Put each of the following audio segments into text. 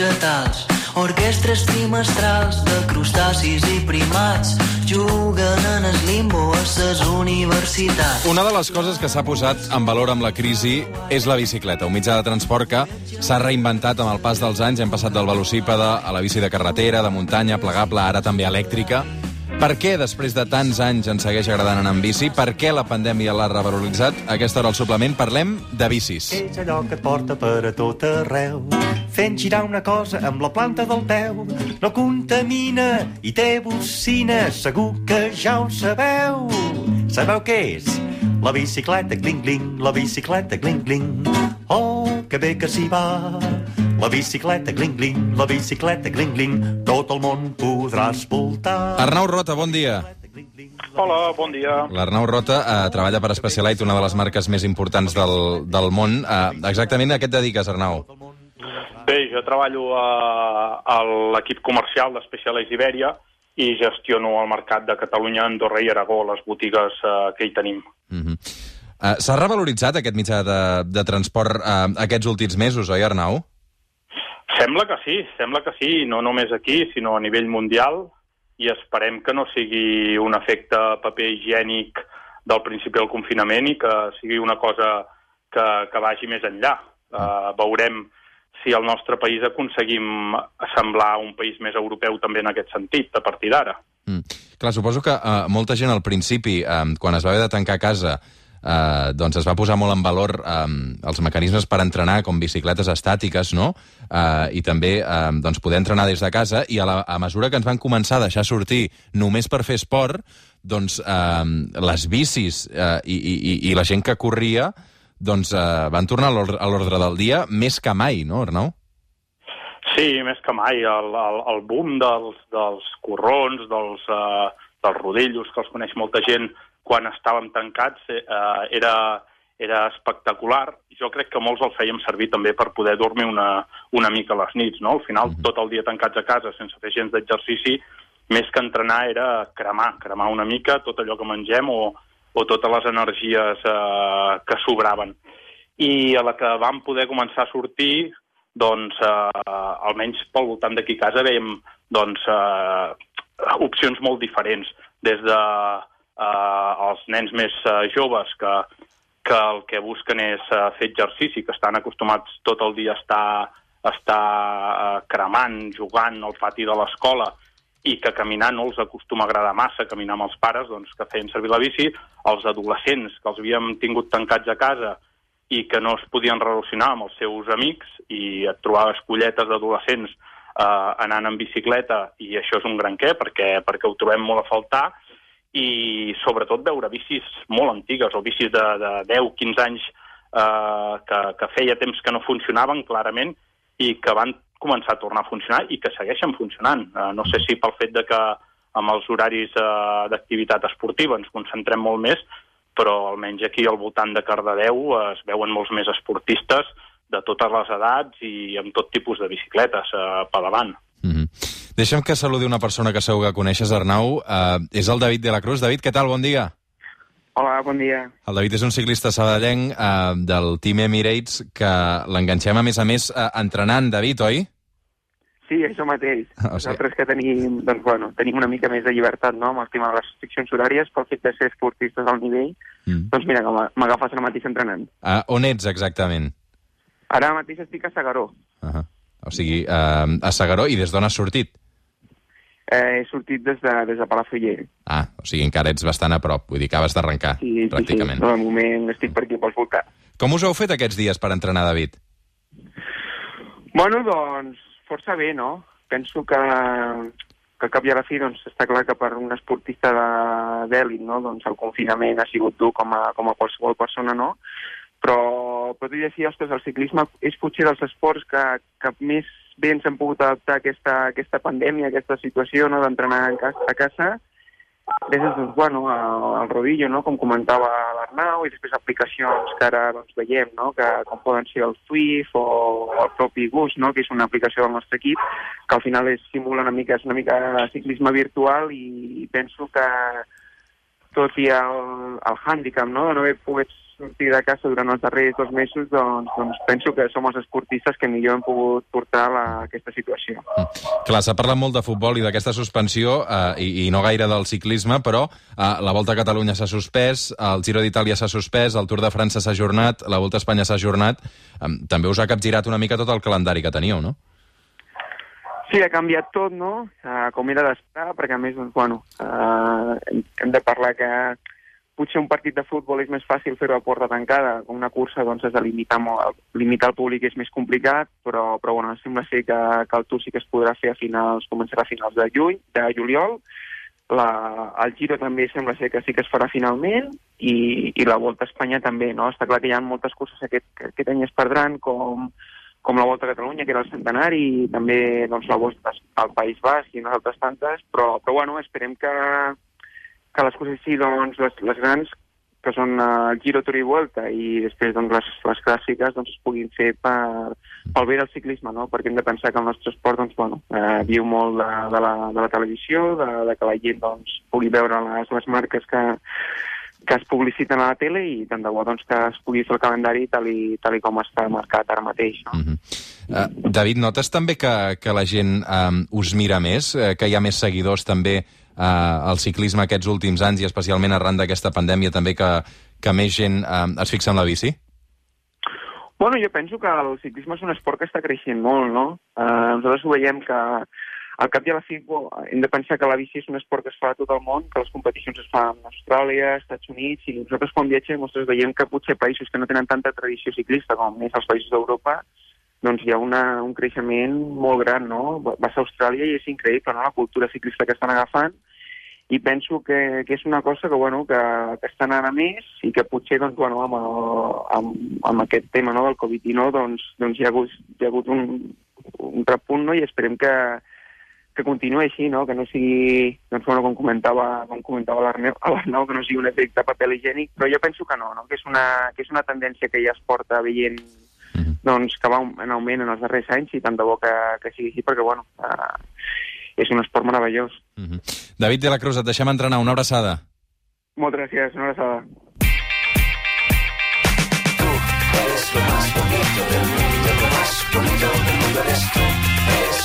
vegetals, orquestres trimestrals de crustacis i primats, juguen en el limbo a ses universitats. Una de les coses que s'ha posat en valor amb la crisi és la bicicleta, un mitjà de transport que s'ha reinventat amb el pas dels anys. Hem passat del velocípede a la bici de carretera, de muntanya, plegable, ara també elèctrica. Per què, després de tants anys, ens segueix agradant anar en bici? Per què la pandèmia l'ha revaloritzat? Aquesta hora al suplement parlem de bicis. És allò que et porta per a tot arreu, fent girar una cosa amb la planta del peu. No contamina i té bocina, segur que ja ho sabeu. Sabeu què és? La bicicleta, cling-cling, la bicicleta, cling-cling. Oh, que bé que s'hi va. La bicicleta, cling-cling, la bicicleta, cling-cling. Tot el món podrà escoltar. Arnau Rota, bon dia. Hola, bon dia. L'Arnau Rota eh, treballa per Specialite, una de les marques més importants del, del món. Eh, exactament a què et dediques, Arnau? Bé, jo treballo a, a l'equip comercial de Specialized Iberia i gestiono el mercat de Catalunya, Andorra i Aragó, les botigues eh, que hi tenim. Mm -hmm. eh, S'ha revaloritzat aquest mitjà de, de transport eh, aquests últims mesos, oi, Arnau? Sembla que sí, sembla que sí, no només aquí, sinó a nivell mundial, i esperem que no sigui un efecte paper higiènic del principi del confinament i que sigui una cosa que, que vagi més enllà. Uh, veurem si al nostre país aconseguim semblar un país més europeu també en aquest sentit, a partir d'ara. Mm. Clar, suposo que uh, molta gent al principi, um, quan es va haver de tancar a casa, uh, doncs es va posar molt en valor um, els mecanismes per entrenar, com bicicletes estàtiques, no? Uh, I també um, doncs poder entrenar des de casa, i a, la, a mesura que ens van començar a deixar sortir només per fer esport, doncs um, les bicis uh, i, i, i la gent que corria doncs uh, van tornar a l'ordre del dia més que mai, no, Arnau? Sí, més que mai. El, el, el boom dels, dels corrons, dels, uh, dels rodillos, que els coneix molta gent, quan estàvem tancats, eh, era, era espectacular. Jo crec que molts el fèiem servir també per poder dormir una, una mica a les nits, no? Al final, mm -hmm. tot el dia tancats a casa, sense fer gens d'exercici, més que entrenar era cremar, cremar una mica tot allò que mengem o, o totes les energies eh, que sobraven. I a la que vam poder començar a sortir, doncs, eh, almenys pel voltant d'aquí a casa, veiem doncs, eh, opcions molt diferents, des de eh, els nens més eh, joves que, que el que busquen és eh, fer exercici, que estan acostumats tot el dia a estar, a estar eh, cremant, jugant al pati de l'escola, i que caminar no els acostuma a agradar massa, caminar amb els pares, doncs que feien servir la bici, els adolescents que els havíem tingut tancats a casa i que no es podien relacionar amb els seus amics i et trobaves colletes d'adolescents eh, anant en bicicleta i això és un gran què perquè, perquè ho trobem molt a faltar i sobretot veure bicis molt antigues o bicis de, de 10-15 anys eh, que, que feia temps que no funcionaven clarament i que van començar a tornar a funcionar i que segueixen funcionant. Uh, no sé si pel fet de que amb els horaris uh, d'activitat esportiva ens concentrem molt més, però almenys aquí al voltant de Cardedeu uh, es veuen molts més esportistes de totes les edats i amb tot tipus de bicicletes uh, per davant. Mm -hmm. Deixa'm que saludi una persona que segur que coneixes, Arnau. Uh, és el David de la Cruz. David, què tal? Bon dia. Hola, bon dia. El David és un ciclista sabadellenc eh, del Team Emirates que l'enganxem, a més a més, eh, entrenant, David, oi? Sí, això mateix. O sigui... Nosaltres que tenim, doncs, bueno, tenim una mica més de llibertat no? amb el tema de les restriccions horàries pel fet de ser esportistes al nivell, mm. doncs mira, m'agafes ara mateix entrenant. Ah, on ets exactament? Ara mateix estic a Sagaró. Uh -huh. O sigui, eh, a Sagaró, i des d'on has sortit? Eh, he sortit des de, des de Palafrugell. Ah, o sigui, encara ets bastant a prop, vull dir, acabes d'arrencar, sí, pràcticament. Sí, sí. No, de moment estic per aquí pels voltants. Com us heu fet aquests dies per entrenar, David? Bueno, doncs, força bé, no? Penso que, que al cap i a la fi doncs, està clar que per un esportista d'èlit no? doncs, el confinament ha sigut dur com a, com a qualsevol persona, no? Però podria dir, ostres, el ciclisme és potser dels esports que, que més bé ens hem pogut adaptar a aquesta, a aquesta pandèmia, a aquesta situació no? d'entrenar a casa, Després, doncs, bueno, el rodillo, no? com comentava l'Arnau, i després aplicacions que ara doncs, veiem, no? que, com poden ser el Swift o el propi Gus, no? que és una aplicació del nostre equip, que al final és, simula una mica, és una mica ciclisme virtual i penso que tot i el, el hàndicap no? de no haver pogut, sortir de casa durant els darrers dos mesos, doncs, doncs penso que som els esportistes que millor hem pogut portar la, aquesta situació. Clar, s'ha parlat molt de futbol i d'aquesta suspensió, eh, i, i no gaire del ciclisme, però eh, la Volta a Catalunya s'ha suspès, el Giro d'Itàlia s'ha suspès, el Tour de França s'ha ajornat, la Volta a Espanya s'ha ajornat. Eh, també us ha capgirat una mica tot el calendari que teníeu, no? Sí, ha canviat tot, no? Uh, com era d'esperar, perquè a més, doncs, bueno, uh, hem de parlar que potser un partit de futbol és més fàcil fer-ho a porta tancada, com una cursa doncs has de limitar, molt, limitar el públic és més complicat, però, però bueno, sembla ser que, que el Tour sí que es podrà fer a finals, començarà a finals de juny, de juliol, la, el Giro també sembla ser que sí que es farà finalment i, i la Volta a Espanya també, no? Està clar que hi ha moltes curses aquest, que aquest any es perdran, com, com la Volta a Catalunya, que era el centenari, i també doncs, la Volta al País Basc i unes altres tantes, però, però bueno, esperem que, que les coses així, doncs, les, les grans, que són uh, Giro, Tour i Vuelta, i després doncs, les, les clàssiques doncs, es puguin fer per, pel bé del ciclisme, no? perquè hem de pensar que el nostre esport doncs, bueno, eh, viu molt de, de, la, de la televisió, de, de que la gent doncs, pugui veure les, les marques que, que es publiciten a la tele i tant de bo doncs, que es pugui fer el calendari tal i, tal i com està marcat ara mateix. No? Mm -hmm. uh, David, notes també que, que la gent um, us mira més, uh, que hi ha més seguidors també eh, el ciclisme aquests últims anys i especialment arran d'aquesta pandèmia també que, que més gent eh, es fixa en la bici? Bueno, jo penso que el ciclisme és un esport que està creixent molt, no? Eh, nosaltres ho veiem que al cap i a la fi hem de pensar que la bici és un esport que es fa a tot el món, que les competicions es fan a Austràlia, Estats Units, i nosaltres quan viatgem nosaltres veiem que potser països que no tenen tanta tradició ciclista com més els països d'Europa, doncs hi ha una, un creixement molt gran, no? Vas a Austràlia i és increïble, no?, la cultura ciclista que estan agafant, i penso que, que és una cosa que, bueno, que, que està anant a més i que potser doncs, bueno, amb, el, amb, amb aquest tema no, del Covid-19 doncs, doncs hi, ha hagut, hi ha hagut un, un repunt no? i esperem que, que continuï així, no? que no sigui, doncs, bueno, com comentava, com comentava l'Arnau, que no sigui un efecte paper higiènic, però jo penso que no, no? Que, és una, que és una tendència que ja es porta veient. Doncs, que va en augment en els darrers anys i tant de bo que, que sigui així, perquè bueno, eh, és un esport meravellós. Mm -hmm. David de la Cruz, et deixem entrenar. Una abraçada. Moltes gràcies, una abraçada. Es lo más bonito del mundo, lo más bonito del mundo eres tú. Del.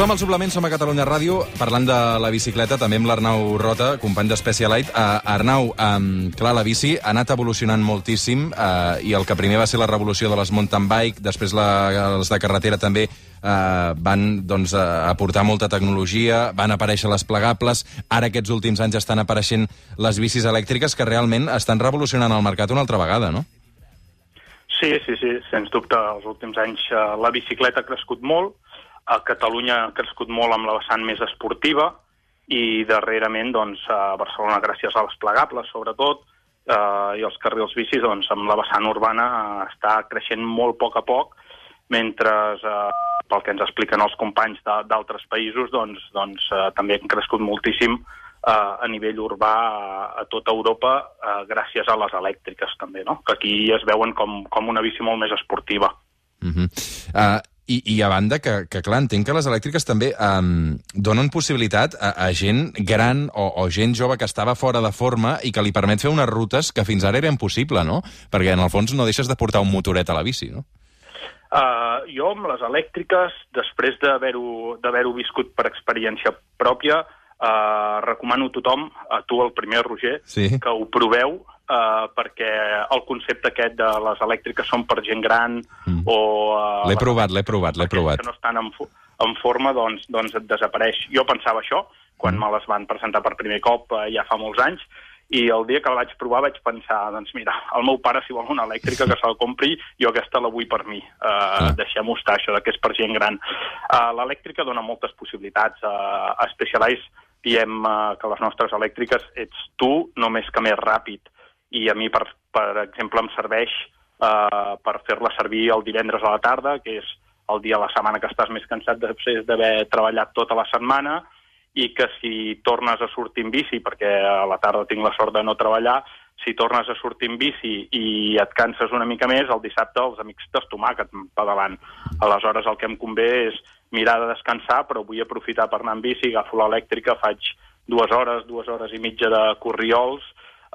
Som al suplement, som a Catalunya Ràdio, parlant de la bicicleta, també amb l'Arnau Rota, company d'Specialite. Uh, Arnau, um, clar, la bici ha anat evolucionant moltíssim uh, i el que primer va ser la revolució de les mountain bike, després la, les de carretera també eh, van doncs, aportar molta tecnologia, van aparèixer les plegables, ara aquests últims anys estan apareixent les bicis elèctriques que realment estan revolucionant el mercat una altra vegada, no? Sí, sí, sí, sens dubte. Els últims anys eh, la bicicleta ha crescut molt, a Catalunya ha crescut molt amb la vessant més esportiva i darrerament doncs, a Barcelona, gràcies a les plegables, sobretot, eh, i els carrils bicis, doncs, amb la vessant urbana eh, està creixent molt a poc a poc, mentre eh, pel que ens expliquen els companys d'altres països, doncs, doncs eh, també han crescut moltíssim a nivell urbà a, a tota Europa eh, gràcies a les elèctriques també, no? que aquí es veuen com, com una bici molt més esportiva. Uh -huh. uh, i, I a banda que, que, clar, entenc que les elèctriques també um, donen possibilitat a, a gent gran o, o gent jove que estava fora de forma i que li permet fer unes rutes que fins ara era impossible, no? Perquè, en el fons, no deixes de portar un motoret a la bici, no? Uh, jo amb les elèctriques, després d'haver-ho viscut per experiència pròpia, uh, recomano a tothom, a tu el primer, Roger, sí. que ho proveu, uh, perquè el concepte aquest de les elèctriques són per gent gran mm. o... Uh, l'he provat, l'he provat, l'he provat. Que no estan en, en forma, doncs, doncs et desapareix. Jo pensava això, quan mm. me les van presentar per primer cop uh, ja fa molts anys, i el dia que la vaig provar vaig pensar, doncs mira, el meu pare si vol una elèctrica que se'l compri, jo aquesta la vull per mi. Uh, ah. Deixem-ho estar, això que és per gent gran. Uh, L'elèctrica dona moltes possibilitats. Uh, a Specialized diem uh, que les nostres elèctriques ets tu només que més ràpid. I a mi, per, per exemple, em serveix uh, per fer-la servir el divendres a la tarda, que és el dia de la setmana que estàs més cansat després d'haver treballat tota la setmana, i que si tornes a sortir en bici, perquè a la tarda tinc la sort de no treballar, si tornes a sortir en bici i et canses una mica més, el dissabte els amics d'estomàquet pedant. Aleshores el que em convé és mirar de descansar, però vull aprofitar per anar en bici, agafo l'elèctrica, faig dues hores, dues hores i mitja de corriols,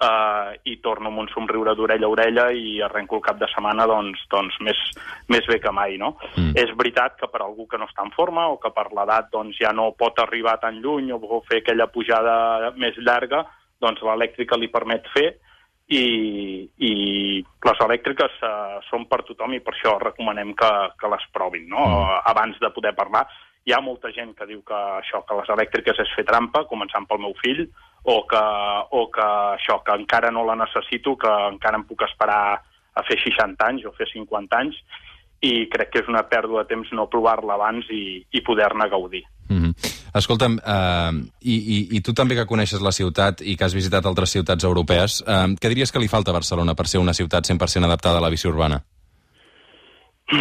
eh, i torno amb un somriure d'orella a orella i arrenco el cap de setmana doncs, doncs més, més bé que mai. No? Mm. És veritat que per algú que no està en forma o que per l'edat doncs, ja no pot arribar tan lluny o fer aquella pujada més llarga, doncs l'elèctrica li permet fer i, i les elèctriques uh, són per tothom i per això recomanem que, que les provin no? Mm. abans de poder parlar hi ha molta gent que diu que això que les elèctriques és fer trampa, començant pel meu fill, o que, o que això, que encara no la necessito, que encara em puc esperar a fer 60 anys o fer 50 anys, i crec que és una pèrdua de temps no provar-la abans i, i poder-ne gaudir. Escolta'm, uh, i, i, i tu també que coneixes la ciutat i que has visitat altres ciutats europees, uh, què diries que li falta a Barcelona per ser una ciutat 100% adaptada a la bici urbana? Uh,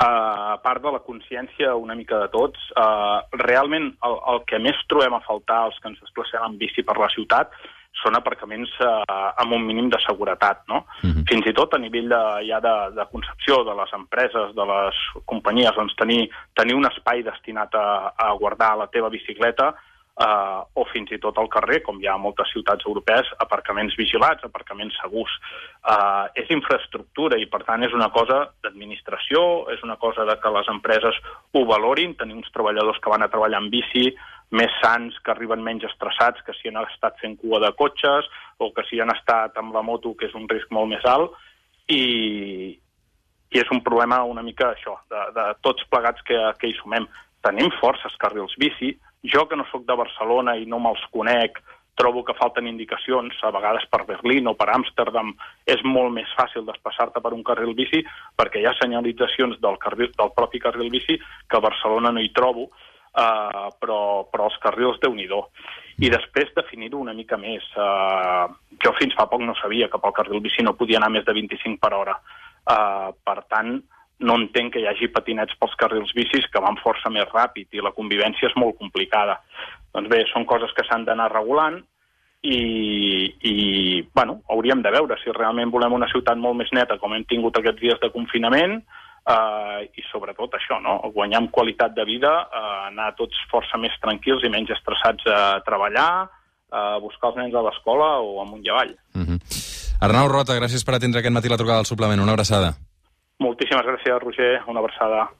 a part de la consciència una mica de tots, uh, realment el, el que més trobem a faltar els que ens desplacem en bici per la ciutat són aparcaments uh, amb un mínim de seguretat, no? Uh mhm. -huh. Fins i tot a nivell de, ja de, de concepció de les empreses, de les companyies, doncs tenir, tenir un espai destinat a, a guardar la teva bicicleta eh, o fins i tot al carrer, com hi ha a moltes ciutats europees, aparcaments vigilats, aparcaments segurs. Eh, és infraestructura i, per tant, és una cosa d'administració, és una cosa de que les empreses ho valorin, tenir uns treballadors que van a treballar en bici, més sants, que arriben menys estressats que si han estat fent cua de cotxes o que si han estat amb la moto, que és un risc molt més alt, i, i és un problema una mica això, de, de tots plegats que, que hi sumem. Tenim forces carrils bici, jo, que no sóc de Barcelona i no me'ls conec, trobo que falten indicacions, a vegades per Berlín o per Amsterdam és molt més fàcil desplaçar-te per un carril bici perquè hi ha senyalitzacions del, carril, del propi carril bici que a Barcelona no hi trobo, uh, però, però els carrils déu nhi I després definir-ho una mica més. Uh, jo fins fa poc no sabia que pel carril bici no podia anar més de 25 per hora. Uh, per tant, no entenc que hi hagi patinets pels carrils bicis que van força més ràpid i la convivència és molt complicada. Doncs bé, són coses que s'han d'anar regulant i, i bueno, hauríem de veure si realment volem una ciutat molt més neta com hem tingut aquests dies de confinament eh, i sobretot això, no? guanyar amb qualitat de vida, eh, anar tots força més tranquils i menys estressats a treballar, a buscar els nens a l'escola o amunt i avall. Mm -hmm. Arnau Rota, gràcies per atendre aquest matí la trucada del suplement. Una abraçada. Moltíssimes gràcies, Roger. Una abraçada.